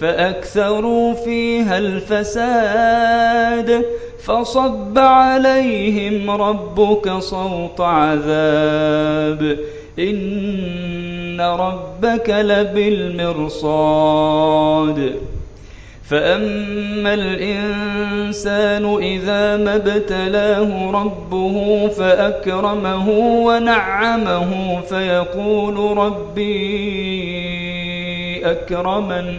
فأكثروا فيها الفساد فصب عليهم ربك صوت عذاب إن ربك لبالمرصاد فأما الإنسان إذا ما ابتلاه ربه فأكرمه ونعمه فيقول ربي أكرمن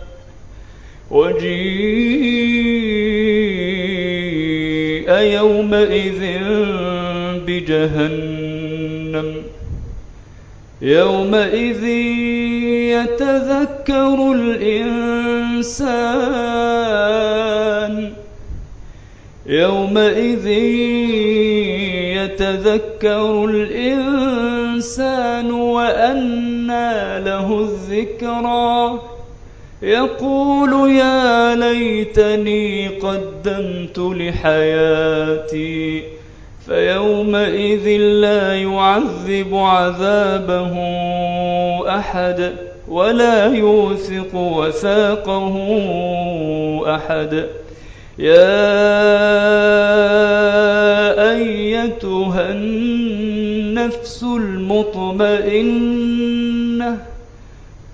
وجيء يومئذ بجهنم. يومئذ يتذكر الإنسان. يومئذ يتذكر الإنسان وأنى له الذكرى. يقول يا ليتني قدمت لحياتي فيومئذ لا يعذب عذابه أحد ولا يوثق وثاقه أحد. يا أيتها النفس المطمئنة